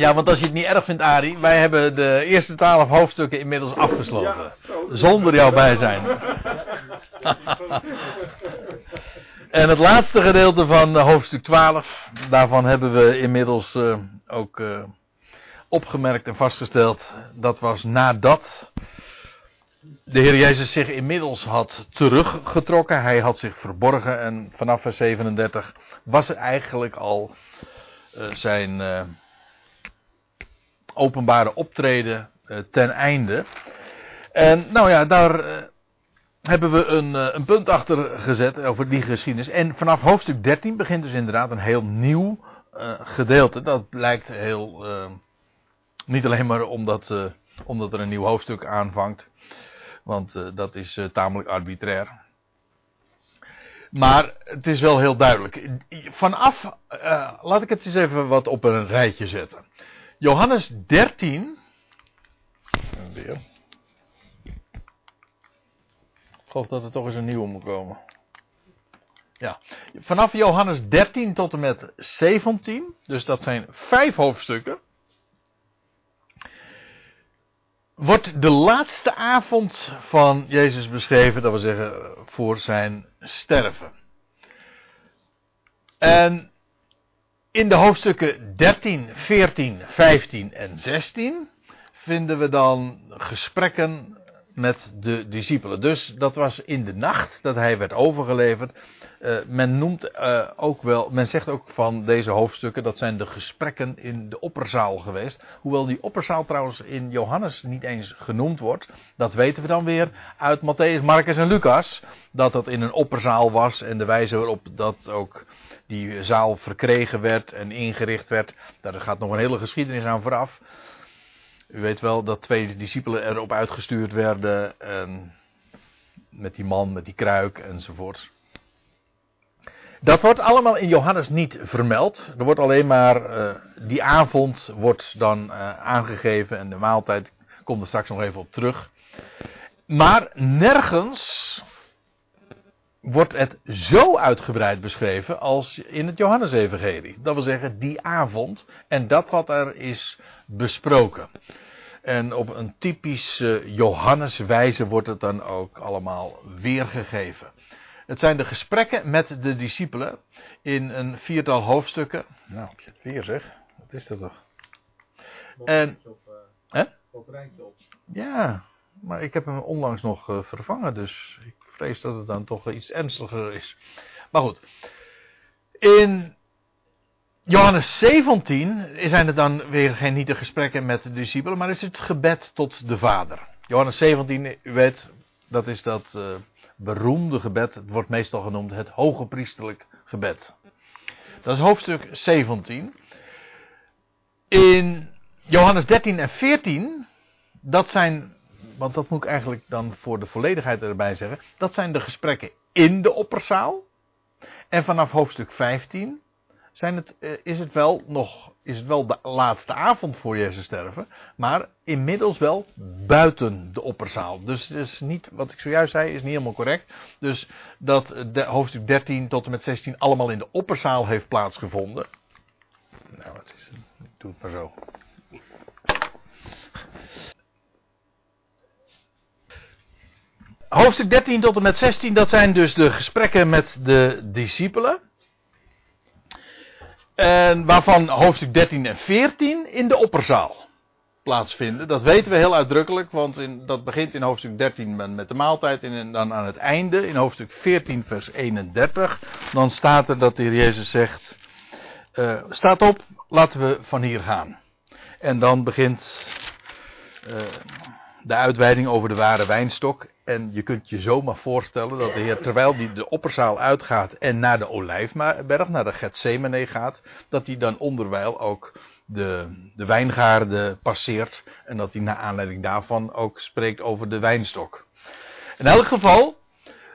Ja, want als je het niet erg vindt, Arie, wij hebben de eerste twaalf hoofdstukken inmiddels afgesloten. Zonder jouw bijzijn. en het laatste gedeelte van eh, hoofdstuk 12, daarvan hebben we inmiddels uh, ook uh, opgemerkt en vastgesteld. Dat was nadat de Heer Jezus zich inmiddels had teruggetrokken. Hij had zich verborgen en vanaf vers 37 was er eigenlijk al zijn openbare optreden uh, ten einde. En nou ja, daar uh, hebben we een, uh, een, punt achter gezet over die geschiedenis. En vanaf hoofdstuk 13 begint dus inderdaad een heel nieuw gedeelte. Dat lijkt heel. niet alleen maar omdat, omdat er een nieuw hoofdstuk aanvangt. Want dat is tamelijk arbitrair. Maar het is wel heel duidelijk. Vanaf, laat ik het eens even wat op een rijtje zetten. Johannes 13. Weer. Ik geloof dat er toch eens een nieuwe moet komen. Ja, vanaf Johannes 13 tot en met 17, dus dat zijn vijf hoofdstukken, wordt de laatste avond van Jezus beschreven, dat wil zeggen voor zijn sterven. En in de hoofdstukken 13, 14, 15 en 16 vinden we dan gesprekken met de discipelen. Dus dat was in de nacht dat hij werd overgeleverd. Uh, men noemt uh, ook wel, men zegt ook van deze hoofdstukken, dat zijn de gesprekken in de opperzaal geweest. Hoewel die opperzaal trouwens in Johannes niet eens genoemd wordt. Dat weten we dan weer uit Matthäus, Marcus en Lucas. Dat dat in een opperzaal was en de wijze waarop dat ook die zaal verkregen werd en ingericht werd. Daar gaat nog een hele geschiedenis aan vooraf. U weet wel dat twee discipelen erop uitgestuurd werden. En met die man, met die kruik enzovoort. Dat wordt allemaal in Johannes niet vermeld. Er wordt alleen maar, uh, die avond wordt dan uh, aangegeven en de maaltijd komt er straks nog even op terug. Maar nergens wordt het zo uitgebreid beschreven als in het Johannesevangelie. Dat wil zeggen, die avond en dat wat er is besproken. En op een typische Johanneswijze wordt het dan ook allemaal weergegeven. Het zijn de gesprekken met de discipelen in een viertal hoofdstukken. Nou, heb je het weer zeg. Wat is dat toch? En, op, hè? op op. Ja, maar ik heb hem onlangs nog uh, vervangen, dus ik vrees dat het dan toch iets ernstiger is. Maar goed. In Johannes 17 zijn het dan weer geen niet de gesprekken met de discipelen, maar is het gebed tot de Vader. Johannes 17, u weet, dat is dat uh, beroemde gebed. Het wordt meestal genoemd het hoge priesterlijk gebed. Dat is hoofdstuk 17. In Johannes 13 en 14, dat zijn want dat moet ik eigenlijk dan voor de volledigheid erbij zeggen. Dat zijn de gesprekken in de opperzaal. En vanaf hoofdstuk 15 zijn het, eh, is, het wel nog, is het wel de laatste avond voor Jezus sterven. Maar inmiddels wel buiten de opperzaal. Dus het is niet, wat ik zojuist zei, is niet helemaal correct. Dus dat de hoofdstuk 13 tot en met 16 allemaal in de opperzaal heeft plaatsgevonden. Nou, het is, ik doe het maar zo. hoofdstuk 13 tot en met 16, dat zijn dus de gesprekken met de discipelen. En waarvan hoofdstuk 13 en 14 in de opperzaal plaatsvinden. Dat weten we heel uitdrukkelijk, want in, dat begint in hoofdstuk 13 met de maaltijd en dan aan het einde, in hoofdstuk 14 vers 31, dan staat er dat de heer Jezus zegt, uh, staat op, laten we van hier gaan. En dan begint uh, de uitweiding over de ware wijnstok. En je kunt je zomaar voorstellen dat de Heer, terwijl hij de opperzaal uitgaat en naar de Olijfberg, naar de Gethsemane gaat, dat hij dan onderwijl ook de, de wijngaarden passeert. En dat hij naar aanleiding daarvan ook spreekt over de wijnstok. In elk geval,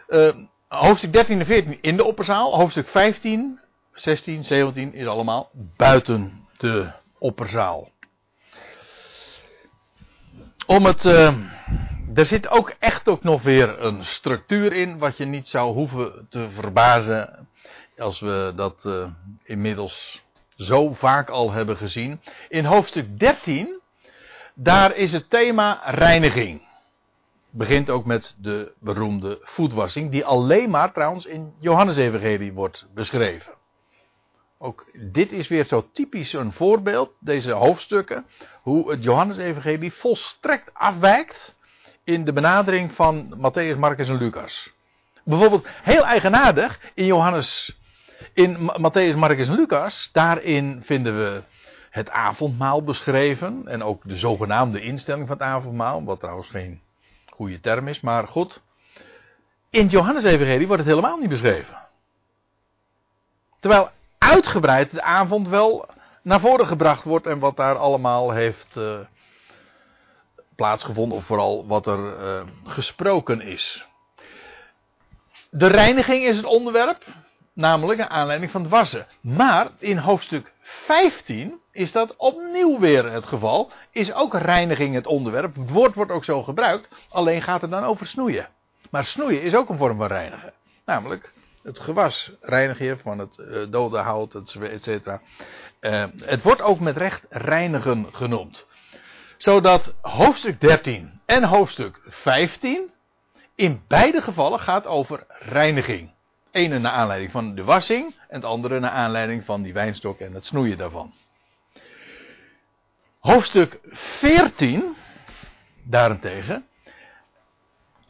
uh, hoofdstuk 13 en 14 in de opperzaal, hoofdstuk 15, 16, 17 is allemaal buiten de opperzaal. Om het. Uh, er zit ook echt ook nog weer een structuur in, wat je niet zou hoeven te verbazen. Als we dat uh, inmiddels zo vaak al hebben gezien. In hoofdstuk 13, daar is het thema reiniging. Begint ook met de beroemde voetwassing, die alleen maar trouwens in Johannes-evangelie wordt beschreven. Ook dit is weer zo typisch een voorbeeld, deze hoofdstukken, hoe het Johannes-evangelie volstrekt afwijkt in de benadering van Matthäus, Marcus en Lucas. Bijvoorbeeld, heel eigenaardig, in Johannes, in Matthäus, Marcus en Lucas, daarin vinden we het avondmaal beschreven en ook de zogenaamde instelling van het avondmaal, wat trouwens geen goede term is, maar goed. In Johannes-evangelie wordt het helemaal niet beschreven. Terwijl uitgebreid de avond wel naar voren gebracht wordt en wat daar allemaal heeft uh, plaatsgevonden, of vooral wat er uh, gesproken is. De reiniging is het onderwerp, namelijk een aanleiding van het wassen. Maar in hoofdstuk 15 is dat opnieuw weer het geval. Is ook reiniging het onderwerp. Het woord wordt ook zo gebruikt, alleen gaat het dan over snoeien. Maar snoeien is ook een vorm van reinigen. Namelijk het gewas reinigen van het uh, dode hout, et cetera. Uh, het wordt ook met recht reinigen genoemd. Zodat hoofdstuk 13 en hoofdstuk 15 in beide gevallen gaat over reiniging. Ene naar aanleiding van de wassing en het andere naar aanleiding van die wijnstok en het snoeien daarvan. Hoofdstuk 14 daarentegen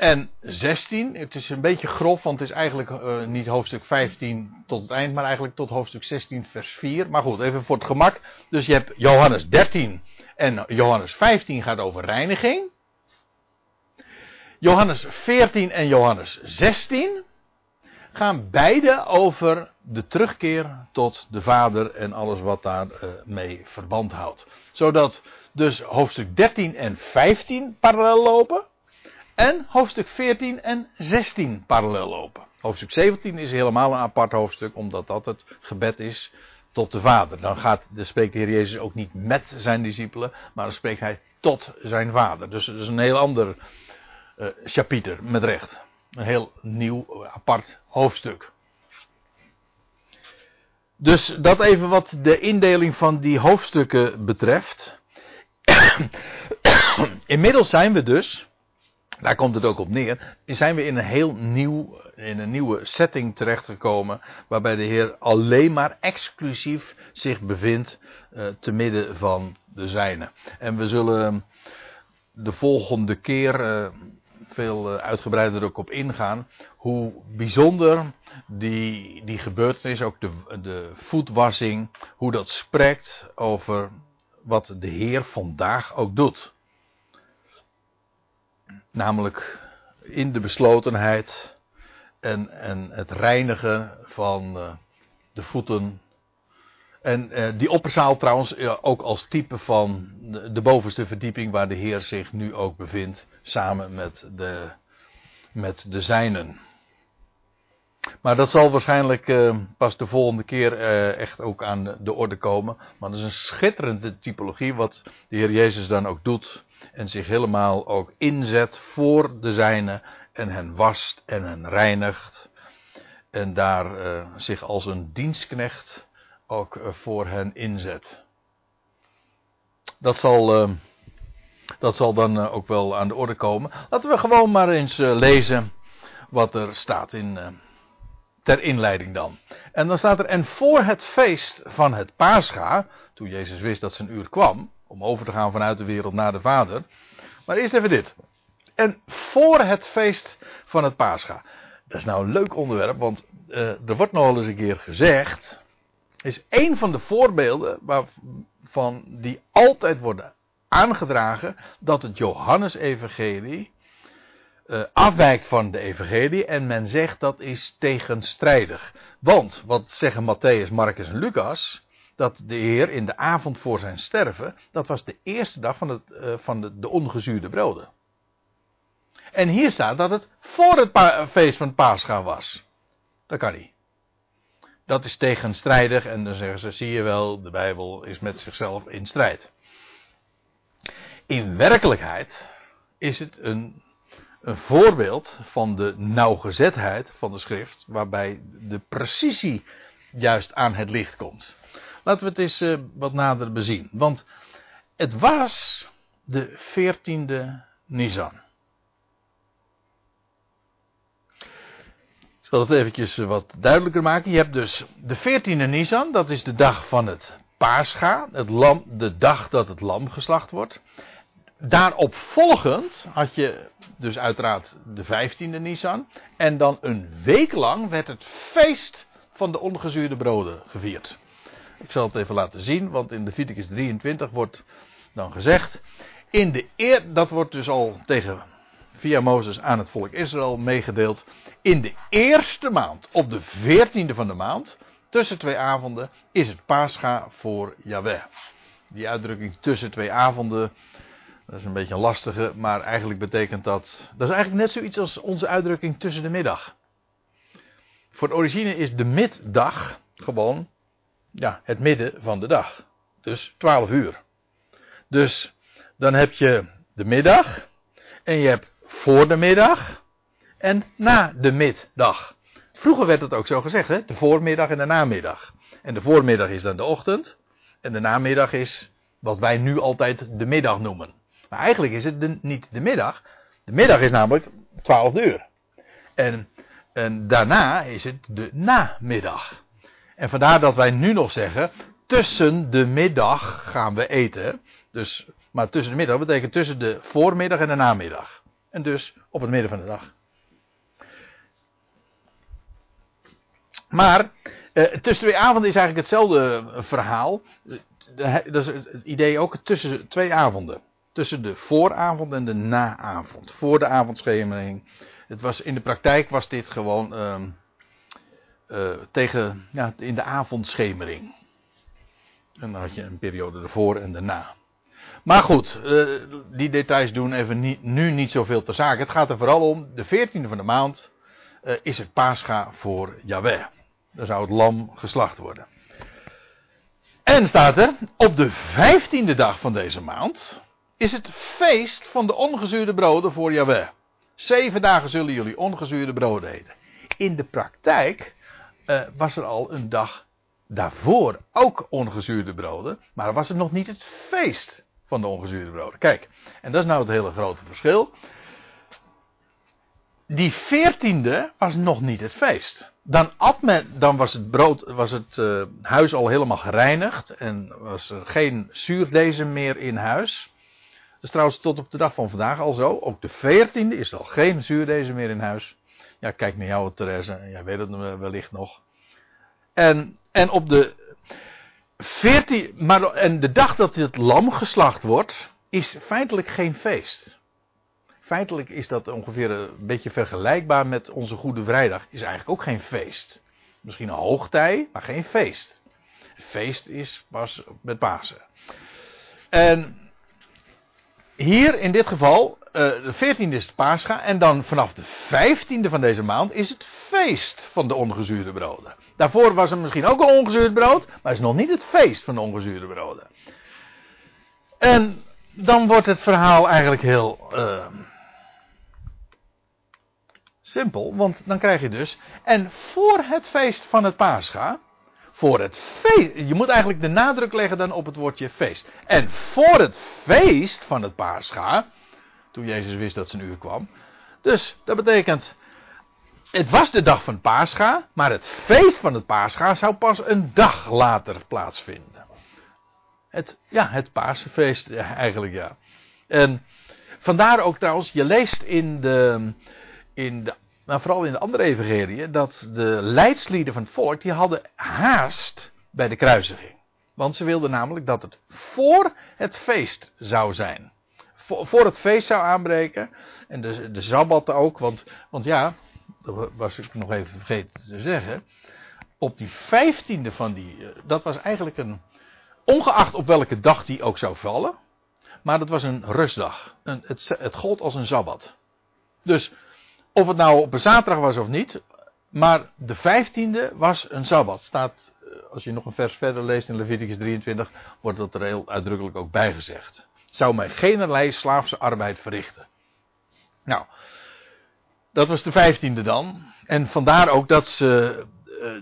en 16, het is een beetje grof, want het is eigenlijk uh, niet hoofdstuk 15 tot het eind, maar eigenlijk tot hoofdstuk 16, vers 4. Maar goed, even voor het gemak. Dus je hebt Johannes 13 en Johannes 15 gaat over reiniging. Johannes 14 en Johannes 16 gaan beide over de terugkeer tot de Vader en alles wat daarmee uh, mee verband houdt. Zodat dus hoofdstuk 13 en 15 parallel lopen. En hoofdstuk 14 en 16 parallel lopen. Hoofdstuk 17 is helemaal een apart hoofdstuk, omdat dat het gebed is tot de Vader. Dan gaat, dan spreekt de Heer Jezus ook niet met zijn discipelen, maar dan spreekt hij tot zijn Vader. Dus het is een heel ander uh, chapiter, met recht. Een heel nieuw, apart hoofdstuk. Dus dat even wat de indeling van die hoofdstukken betreft. Inmiddels zijn we dus daar komt het ook op neer. Zijn we in een heel nieuw, in een nieuwe setting terechtgekomen. Waarbij de Heer alleen maar exclusief zich bevindt uh, te midden van de zijnen. En we zullen de volgende keer uh, veel uh, uitgebreider ook op ingaan. Hoe bijzonder die, die gebeurtenis, ook de, de voetwassing, hoe dat spreekt over wat de Heer vandaag ook doet. Namelijk in de beslotenheid en, en het reinigen van uh, de voeten. En uh, die opperzaal trouwens ook als type van de, de, bovenste verdieping waar de Heer zich nu ook bevindt. Samen met de, met de zijnen. Maar dat zal waarschijnlijk uh, pas de volgende keer uh, echt ook aan de orde komen. Maar dat is een schitterende typologie wat de Heer Jezus dan ook doet. En zich helemaal ook inzet voor de zijnen. En hen wast en hen reinigt. En daar uh, zich als een dienstknecht ook voor hen inzet. Dat zal, dat zal dan ook wel aan de orde komen. Laten we gewoon maar eens lezen wat er staat in ter inleiding dan. En dan staat er, en voor het feest van het Pascha, toen Jezus wist dat zijn uur kwam, om over te gaan vanuit de wereld naar de Vader. Maar eerst even dit. En voor het feest van het Pascha. Dat is nou een leuk onderwerp, want uh, er wordt nog eens een keer gezegd, is een van de voorbeelden waarvan die altijd worden aangedragen, dat het Johannesevangelie uh, afwijkt van de evangelie en men zegt dat is tegenstrijdig. Want, wat zeggen Matthäus, Marcus en Lucas, dat de Heer in de avond voor zijn sterven, dat was de eerste dag van, het, uh, van de, de ongezuurde broden. En hier staat dat het voor het feest van Pascha was. Dat kan niet. Dat is tegenstrijdig en dan zeggen ze, zie je wel, de Bijbel is met zichzelf in strijd. In werkelijkheid is het een een voorbeeld van de nauwgezetheid van de schrift, waarbij de precisie juist aan het licht komt. Laten we het eens uh, wat nader bezien. Want het was de 14e Nisan. Ik zal het eventjes wat duidelijker maken. Je hebt dus de 14e Nisan, dat is de dag van het Pascha, het lam, de dag dat het lam geslacht wordt. Daarop volgend had je dus uiteraard de 15e Nisan. En dan een week lang werd het feest van de ongezuurde broden gevierd. Ik zal het even laten zien, want in Leviticus 23 wordt dan gezegd. In de eer, dat wordt dus al tegen via Mozes aan het volk Israël meegedeeld. In de eerste maand, op de 14e van de maand, tussen twee avonden, is het Pascha voor Yahweh. Die uitdrukking tussen twee avonden, dat is een beetje een lastige, maar eigenlijk betekent dat. Dat is eigenlijk net zoiets als onze uitdrukking tussen de middag. Voor de origine is de middag gewoon ja, het midden van de dag. Dus 12 uur. Dus dan heb je de middag en je hebt voor de middag en na de middag. Vroeger werd het ook zo gezegd, hè? de voormiddag en de namiddag. En de voormiddag is dan de ochtend en de namiddag is wat wij nu altijd de middag noemen. Maar eigenlijk is het niet de middag. De middag is namelijk 12 uur. En, en daarna is het de namiddag. En vandaar dat wij nu nog zeggen, tussen de middag gaan we eten. Dus, maar tussen de middag betekent tussen de voormiddag en de namiddag. En dus op het midden van de dag. Maar eh, tussen twee avonden is eigenlijk hetzelfde verhaal. Dat is het idee ook tussen twee avonden. Tussen de vooravond en de naavond. Voor de avondschemering. Het was, in de praktijk was dit gewoon ehm, eh, tegen, ja, in de avondschemering. En dan had je een periode ervoor en daarna. Maar goed, uh, die details doen even nu niet zoveel ter zake. Het gaat er vooral om, de 14e van de maand uh, is het Pascha voor Yahweh. Dan zou het lam geslacht worden. En staat er, op de 15e dag van deze maand is het feest van de ongezuurde broden voor Yahweh. Zeven dagen zullen jullie ongezuurde broden eten. In de praktijk uh, was er al een dag daarvoor ook ongezuurde broden, maar was het nog niet het feest van de ongezuurde broden. Kijk, en dat is nou het hele grote verschil. Die veertiende was nog niet het feest. Dan, dan was het, brood, was het uh, huis al helemaal gereinigd en was er geen zuurdesem meer in huis. Is trouwens tot op de dag van vandaag al zo. Ook de veertiende is al geen zuurdesem meer in huis. Ja, kijk naar jou, Therese. Jij weet het wellicht nog. En, en op de 14, maar, en de dag dat het lam geslacht wordt, is feitelijk geen feest. Feitelijk is dat ongeveer een beetje vergelijkbaar met onze Goede Vrijdag. Is eigenlijk ook geen feest. Misschien een hoogtij, maar geen feest. Feest is pas met Pasen. En hier in dit geval, uh, de 14e is het Pascha. En dan vanaf de 15e van deze maand is het feest van de ongezuurde broden. Daarvoor was er misschien ook een ongezuurd brood. Maar het is nog niet het feest van de ongezuurde broden. En dan wordt het verhaal eigenlijk heel uh, simpel. Want dan krijg je dus. En voor het feest van het Pascha voor het feest. Je moet eigenlijk de nadruk leggen dan op het woordje feest. En voor het feest van het Pascha. Toen Jezus wist dat zijn uur kwam. Dus dat betekent. Het was de dag van Pascha. Maar het feest van het Pascha zou pas een dag later plaatsvinden. Het, ja, het Paasfeest eigenlijk ja. En vandaar ook trouwens, je leest in de, in de maar vooral in de andere evangeliën, dat de leidslieden van het volk, die hadden haast bij de kruisiging. Want ze wilden namelijk dat het voor het feest zou zijn. Voor, het feest zou aanbreken. En de, de Sabbat ook, want, want ja, dat was ik nog even vergeten te zeggen. Op die vijftiende van die, eh, dat was eigenlijk een, ongeacht op welke dag die ook zou vallen. Maar dat was een rustdag. Een, het, het gold als een Sabbat. Dus of het nou op een zaterdag was of niet. Maar de vijftiende was een Sabbat. Staat, eh, als je nog een vers verder leest in Leviticus 23, wordt dat er heel uitdrukkelijk ook bijgezegd. Zou mij geen slaafse arbeid verrichten. Nou, dat was de vijftiende dan. En vandaar ook dat ze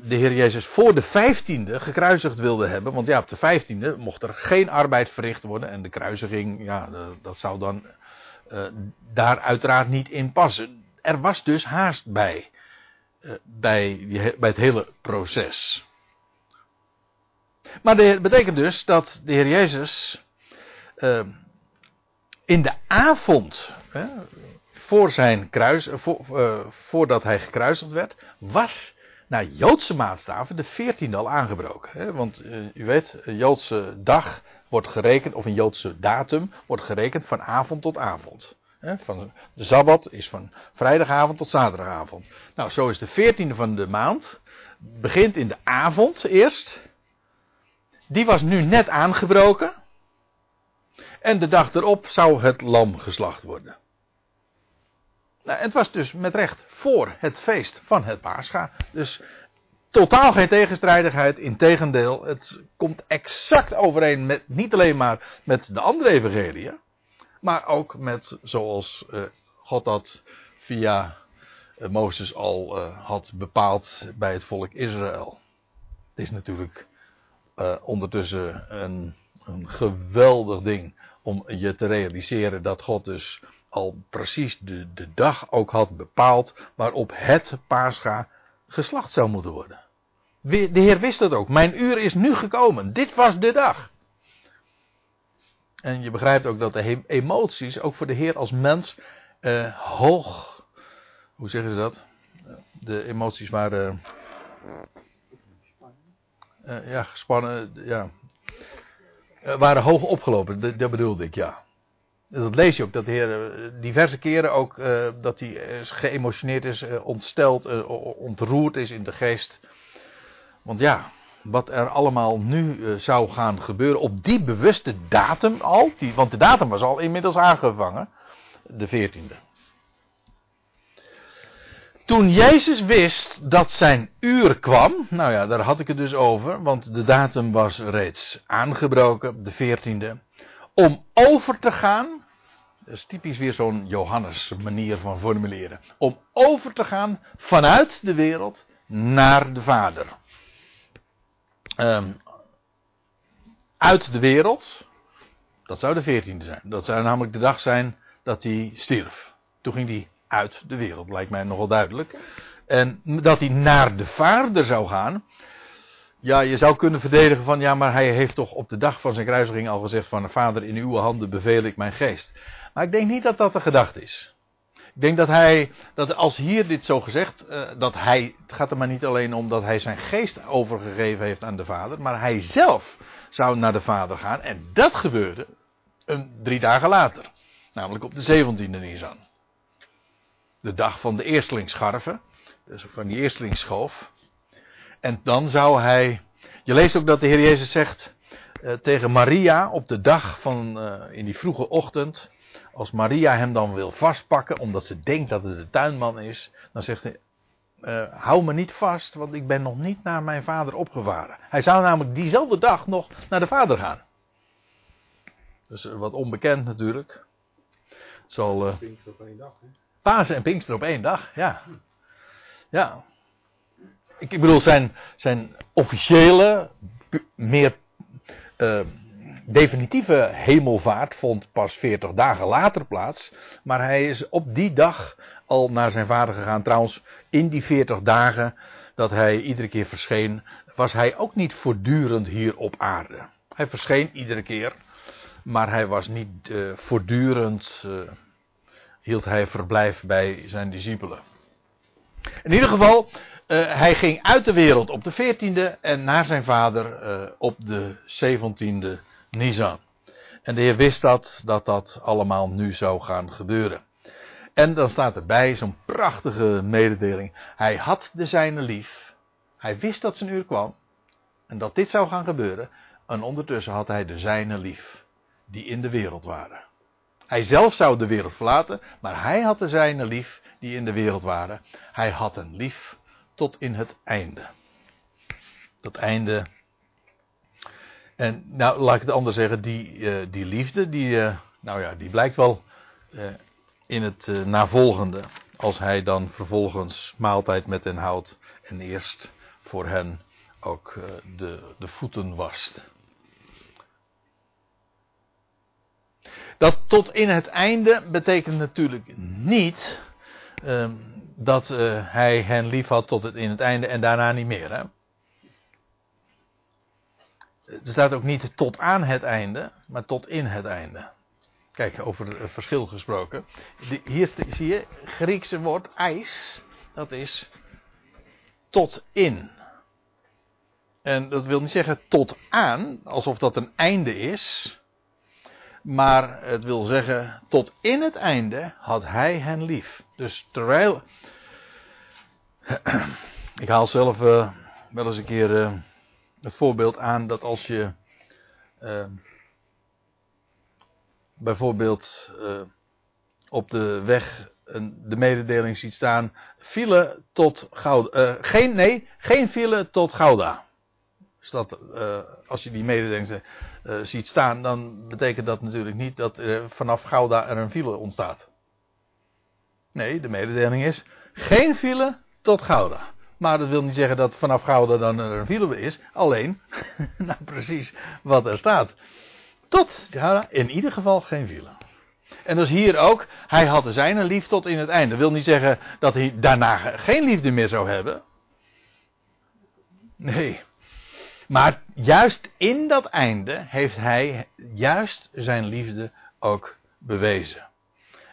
de Heer Jezus voor de vijftiende gekruisigd wilde hebben. Want ja, op de vijftiende mocht er geen arbeid verricht worden. En de kruisiging, ja, dat zou dan uh, daar uiteraard niet in passen. Er was dus haast bij. Uh, bij, bij het hele proces. Maar dat betekent dus dat de Heer Jezus uh, in de avond, voor zijn kruis, voor, voordat hij gekruisigd werd, was naar Joodse maatstaven de 14e al aangebroken. Hè? Want u weet, een Joodse dag wordt gerekend, of een Joodse datum, wordt gerekend van avond tot avond. Van de Sabbat is van vrijdagavond tot zaterdagavond. Nou, zo is de 14e van de maand. Begint in de avond eerst. Die was nu net aangebroken. En de dag erop zou het lam geslacht worden. Nou, het was dus met recht voor het feest van het Pascha. Dus totaal geen tegenstrijdigheid. Integendeel, het komt exact overeen met, niet alleen maar met de andere evangeliën. Maar ook met zoals uh, God dat via uh, Mozes al uh, had bepaald bij het volk Israël. Het is natuurlijk ondertussen een, een geweldig ding om je te realiseren dat God dus al precies de, de dag ook had bepaald waarop het paascha geslacht zou moeten worden. De Heer wist dat ook. Mijn uur is nu gekomen. Dit was de dag. En je begrijpt ook dat de emoties, ook voor de Heer als mens, uh, hoog. Hoe zeggen ze dat? De emoties waren. Uh, ja, gespannen. Ja. Uh, waren hoog opgelopen, dat, dat, bedoelde ik, ja. Dat lees je ook, dat de Heer diverse keren ook. dat hij geëmotioneerd is, ontsteld, ontroerd is in de geest. Want ja, wat er allemaal nu uh, zou gaan gebeuren op die bewuste datum al. Die, want de datum was al inmiddels aangevangen. De 14e. Toen Jezus wist dat zijn uur kwam. Nou ja, daar had ik het dus over. Want de datum was reeds aangebroken. De 14e. Om over te gaan. Dat is typisch weer zo'n Johannes manier van formuleren. Om over te gaan vanuit de wereld naar de Vader um, uit de wereld. Dat zou de veertiende zijn. Dat zou namelijk de dag zijn dat hij stierf. Toen ging hij uit de wereld, lijkt mij nogal duidelijk. En dat hij naar de vader zou gaan. Ja, je zou kunnen verdedigen van ja, maar hij heeft toch op de dag van zijn kruisiging al gezegd van vader in uw handen beveel ik mijn geest. Maar ik denk niet dat dat de gedachte is. Ik denk dat hij, dat als hier dit zo gezegd, uh, dat hij, het gaat er maar niet alleen om dat hij zijn geest overgegeven heeft aan de Vader, maar hij zelf zou naar de Vader gaan. En dat gebeurde een, drie dagen later, namelijk op de 17e Nisan. De dag van de eerstelingsscharven, dus van die eerstelingsschoof. En dan zou hij, je leest ook dat de Heer Jezus zegt uh, tegen Maria op de dag van, uh, in die vroege ochtend, als Maria hem dan wil vastpakken, omdat ze denkt dat het de tuinman is, dan zegt hij: uh, Hou me niet vast, want ik ben nog niet naar mijn vader opgevaren. Hij zou namelijk diezelfde dag nog naar de vader gaan. Dus wat onbekend natuurlijk. Het zal. Uh, Pinkster op één dag, hè? Pasen en Pinkster op één dag, ja. Ja. Ik, ik bedoel, zijn, zijn officiële, meer. Definitieve hemelvaart vond pas 40 dagen later plaats. Maar hij is op die dag al naar zijn vader gegaan. Trouwens, in die 40 dagen dat hij iedere keer verscheen, was hij ook niet voortdurend hier op aarde. Hij verscheen iedere keer, maar hij was niet uh, voortdurend, uh, hield hij verblijf bij zijn discipelen. In ieder geval, uh, hij ging uit de wereld op de 14e en naar zijn vader op de 17e Nisan. En de Heer wist dat, dat dat allemaal nu zou gaan gebeuren. En dan staat erbij zo'n prachtige mededeling. Hij had de zijne lief. Hij wist dat zijn uur kwam. En dat dit zou gaan gebeuren. En ondertussen had hij de zijne lief. Die in de wereld waren. Hij zelf zou de wereld verlaten. Maar hij had de zijne lief. Die in de wereld waren. Hij had een lief. Tot in het einde. Dat einde en nou, laat ik het anders zeggen, die, uh, die liefde, die, uh, nou ja, die blijkt wel uh, in het navolgende. Als hij dan vervolgens maaltijd met hen houdt en eerst voor hen ook eh, de, de voeten wast. Dat tot in het einde betekent natuurlijk niet uh, dat hij hen lief had tot het in het einde en daarna niet meer. Hè? Er staat ook niet tot aan het einde, maar tot in het einde. Kijk, over het verschil gesproken. Hier zie je, Griekse woord ijs, dat is tot in. En dat wil niet zeggen tot aan, alsof dat een einde is. Maar het wil zeggen, tot in het einde had hij hen lief. Dus terwijl. Ik haal zelf uh, wel eens een keer uh, het voorbeeld aan dat als je. Uh, bijvoorbeeld op de weg een, de mededeling ziet staan. File tot Gouda. geen, nee, geen file tot Gouda. Dus dat, uh, als je die mededeling ziet staan, dan betekent dat natuurlijk niet dat er vanaf Gouda er een file ontstaat. Nee, de mededeling is geen file tot Gouda. Maar dat wil niet zeggen dat vanaf Gouda dan een file is. Alleen, nou precies wat er staat. Tot in ieder geval geen file. En dus hier ook, hij had de zijne lief tot in het einde. Dat wil niet zeggen dat hij daarna geen liefde meer zou hebben. Nee, maar juist in dat einde heeft hij juist zijn liefde ook bewezen.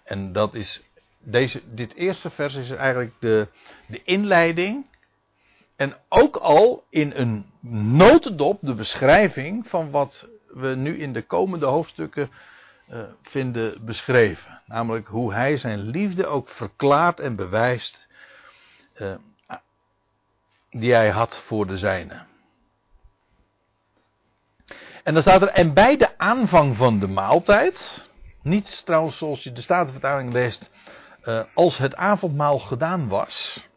En dat is, deze, dit eerste vers is eigenlijk de, de inleiding. En ook al in een notendop de beschrijving van wat we nu in de komende hoofdstukken uh, vinden beschreven. Namelijk hoe hij zijn liefde ook verklaart en bewijst. Uh, die hij had voor de zijnen. En dan staat er, en bij de aanvang van de maaltijd, niet trouwens zoals je de Statenvertaling leest, uh, als het avondmaal gedaan was.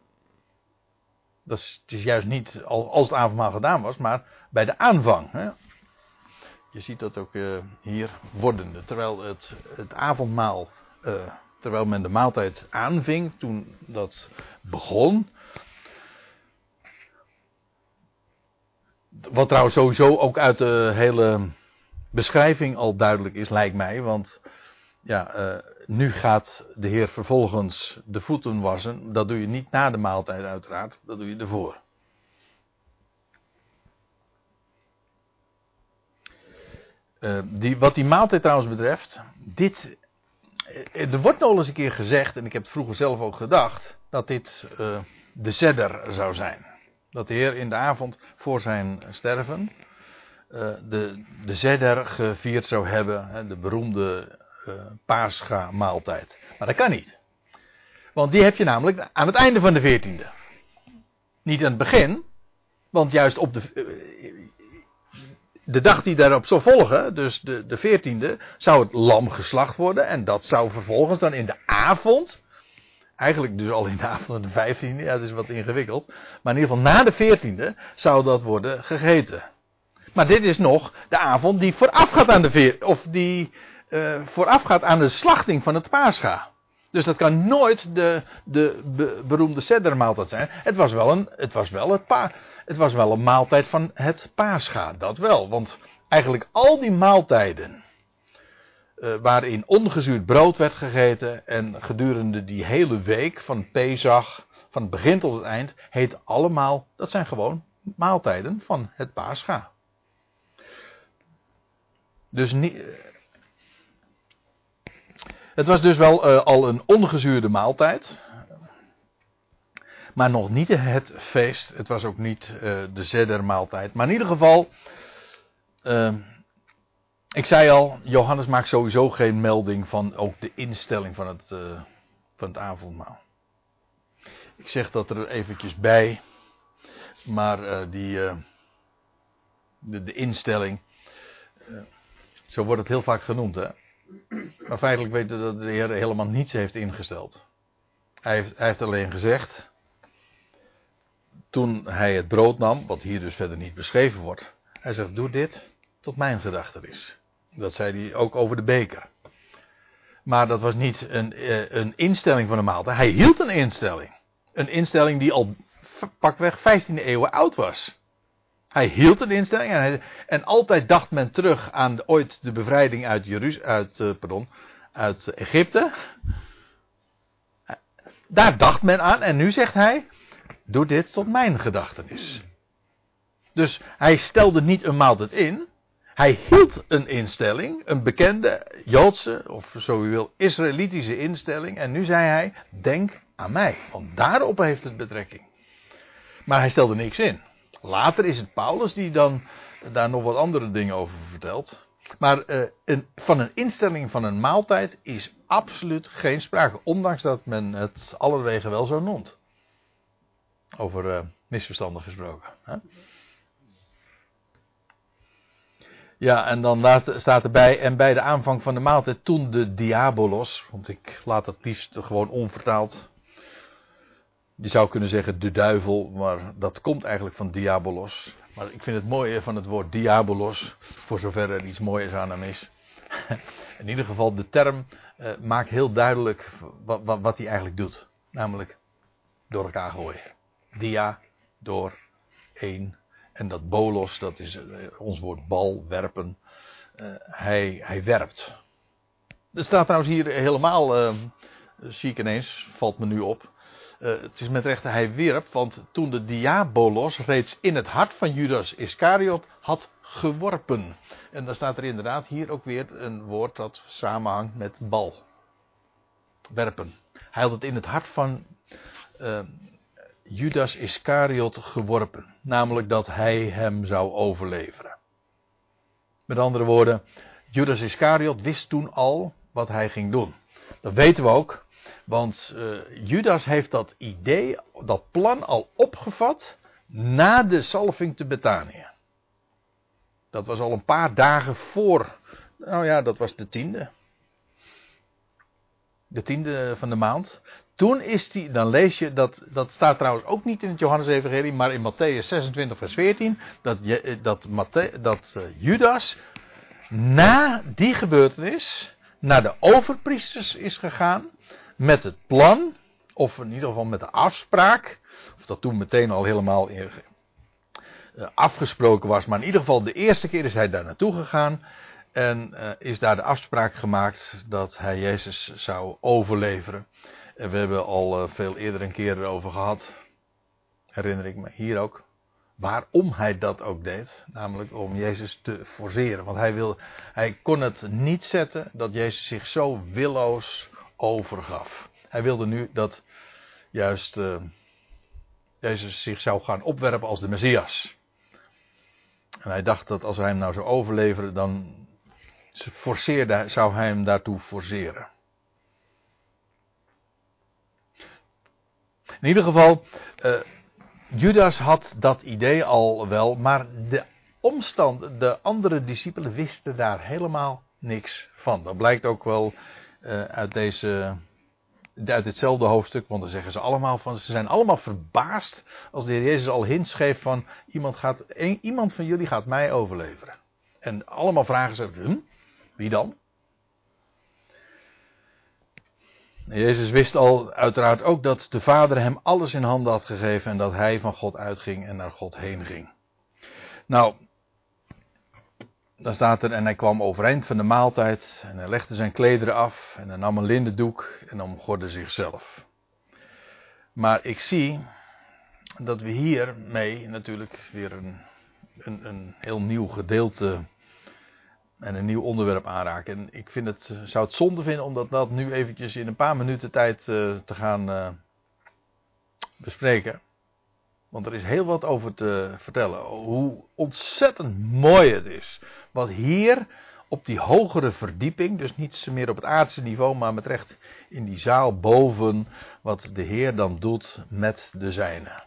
Dat is, het is juist niet als het avondmaal gedaan was, maar bij de aanvang. Hè. Je ziet dat ook uh, hier wordende. Terwijl het, het avondmaal, uh, terwijl men de maaltijd aanving, toen dat begon, Wat trouwens sowieso ook uit de hele beschrijving al duidelijk is, lijkt mij. Want ja, uh, nu gaat de Heer vervolgens de voeten wassen. Dat doe je niet na de maaltijd, uiteraard. Dat doe je ervoor. Uh, die, wat die maaltijd trouwens betreft, dit. Uh, er wordt nog eens een keer gezegd, en ik heb het vroeger zelf ook gedacht, dat dit de zedder zou zijn dat de Heer in de avond voor zijn sterven de, de zedder gevierd zou hebben, hè, de beroemde uh, maaltijd. Maar dat kan niet. Want die heb je namelijk aan het einde van de veertiende. Niet aan het begin, want juist op de, uh, de dag die daarop zou volgen, dus de, de veertiende, zou het lam geslacht worden. En dat zou vervolgens dan in de avond Eigenlijk dus al in de avond van de 15e, ja, dat is wat ingewikkeld. Maar in ieder geval na de 14e zou dat worden gegeten. Maar dit is nog de avond die voorafgaat aan de veer, of die uh, voorafgaat aan de slachting van het paascha. Dus dat kan nooit de, de be, beroemde seddermaaltijd zijn. Het was wel een, het was wel het pa, het was wel een maaltijd van het paascha, dat wel. Want eigenlijk al die maaltijden uh, waarin ongezuurd brood werd gegeten. En gedurende die hele week van Pesach, van het begin tot het eind, heet allemaal, dat zijn gewoon maaltijden van het Pascha. Dus niet. Het was dus wel uh, al een ongezuurde maaltijd. Maar nog niet het feest. Het was ook niet uh, de zedermaaltijd. Maar in ieder geval. Uh, ik zei al, Johannes maakt sowieso geen melding van ook de instelling van het, uh, van het avondmaal. Ik zeg dat er eventjes bij, maar die, de, instelling, zo wordt het heel vaak genoemd, hè. Maar feitelijk weten we dat de Heer helemaal niets heeft ingesteld. Hij heeft, hij heeft alleen gezegd, toen hij het brood nam, wat hier dus verder niet beschreven wordt, hij zegt, doe dit tot mijn gedachte is. Dat zei hij ook over de beker. Maar dat was niet een, eh, een instelling van de maaltijd. Hij hield een instelling. Een instelling die al pakweg 15e eeuwen oud was. Hij hield een instelling en, altijd dacht men terug aan de, ooit de bevrijding uit, Jeruz uh, pardon, uit Egypte. Daar dacht men aan en nu zegt hij: Doe dit tot mijn gedachtenis. Dus hij stelde niet een maaltijd in. Hij hield een instelling, een bekende Joodse, of zo u wil, Israëlitische instelling. En nu zei hij: Denk aan mij. Want daarop heeft het betrekking. Maar hij stelde niks in. Later is het Paulus die dan daar nog wat andere dingen over vertelt. Maar uh, een, van een instelling van een maaltijd is absoluut geen sprake. Ondanks dat men het allerwege wel zo noemt. Over uh, misverstanden gesproken. Hè? Ja, en dan staat erbij, en bij de aanvang van de maaltijd toen de diabolos, want ik laat het liefst gewoon onvertaald. Je zou kunnen zeggen de duivel, maar dat komt eigenlijk van diabolos. Maar ik vind het mooie van het woord diabolos, voor zover er iets moois aan hem is. In ieder geval, de term uh, maakt heel duidelijk wat, wat, hij eigenlijk doet. Namelijk door elkaar gooien. Dia, door, één. En dat bolos, dat is uh, ons woord bal, werpen. Uh, hij, hij werpt. Er staat trouwens hier helemaal, zie ik ineens, valt me nu op. Uh, het is met recht hij wierp, want toen de diabolos reeds in het hart van Judas Iscariot had geworpen. En dan staat er inderdaad hier ook weer een woord dat samenhangt met bal. Werpen. Hij had het in het hart van uh, Judas Iscariot geworpen. Namelijk dat hij hem zou overleveren. Met andere woorden, Judas Iscariot wist toen al wat hij ging doen. Dat weten we ook want uh, Judas heeft dat idee, dat plan al opgevat na de salving te Betanië. Dat was al een paar dagen voor, nou ja, dat was de tiende. De tiende van de maand. Toen is hij, dan lees je, dat, dat staat trouwens ook niet in het Johannes-evangelie, maar in Matthäus 26 vers 14, dat, dat, Matthä, dat uh, Judas na die gebeurtenis naar de overpriesters is gegaan met het plan, of in ieder geval met de afspraak, of dat toen meteen al helemaal uh, afgesproken was, maar in ieder geval de eerste keer is hij daar naartoe gegaan en uh, is daar de afspraak gemaakt dat hij Jezus zou overleveren. En we hebben al uh, veel eerder een keer erover gehad, herinner ik me, hier ook. Waarom hij dat ook deed, namelijk om Jezus te forceren. Want hij, wil, hij kon het niet zetten dat Jezus zich zo willoos overgaf. Hij wilde nu dat juist uh, Jezus zich zou gaan opwerpen als de Messias. En hij dacht dat als hij hem nou zou overleveren, dan forceerde, zou hij hem daartoe forceren. In ieder geval, uh, Judas had dat idee al wel, maar de omstand, de andere discipelen wisten daar helemaal niks van. Dat blijkt ook wel uh, uit, deze, uit ditzelfde hoofdstuk. Want dan zeggen ze allemaal van, ze zijn allemaal verbaasd als de heer Jezus al hints geeft van iemand, gaat, iemand van jullie gaat mij overleveren. En allemaal vragen ze, hm, wie dan? Jezus wist al uiteraard ook dat de Vader hem alles in handen had gegeven en dat hij van God uitging en naar God heen ging. Nou, dan staat er, en hij kwam overeind van de maaltijd en hij legde zijn klederen af en hij nam een lindendoek en omgorde zichzelf. Maar ik zie dat we hiermee natuurlijk weer een, een, een heel nieuw gedeelte en een nieuw onderwerp aanraken. En ik vind het, zou het zonde vinden om dat, nu eventjes in een paar minuten tijd uh, te gaan uh, bespreken. Want er is heel wat over te vertellen. Hoe ontzettend mooi het is. Wat hier op die hogere verdieping, dus niet meer op het aardse niveau, maar met recht in die zaal boven, wat de Heer dan doet met de zijnen.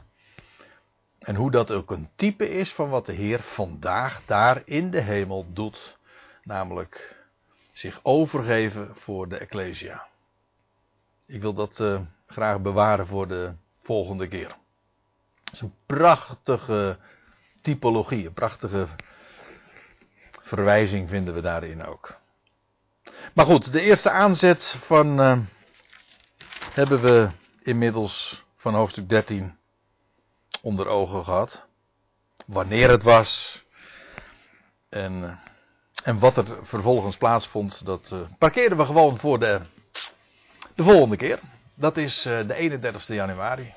En hoe dat ook een type is van wat de Heer vandaag daar in de hemel doet. Namelijk zich overgeven voor de Ecclesia. Ik wil dat uh, graag bewaren voor de volgende keer. Het is een prachtige typologie, een prachtige verwijzing vinden we daarin ook. Maar goed, de eerste aanzet van uh, hebben we inmiddels van hoofdstuk 13 onder ogen gehad. Wanneer het was. En, eh, en wat er vervolgens plaatsvond, dat uh, parkeren we gewoon voor de, de volgende keer. Dat is uh, de 31 januari.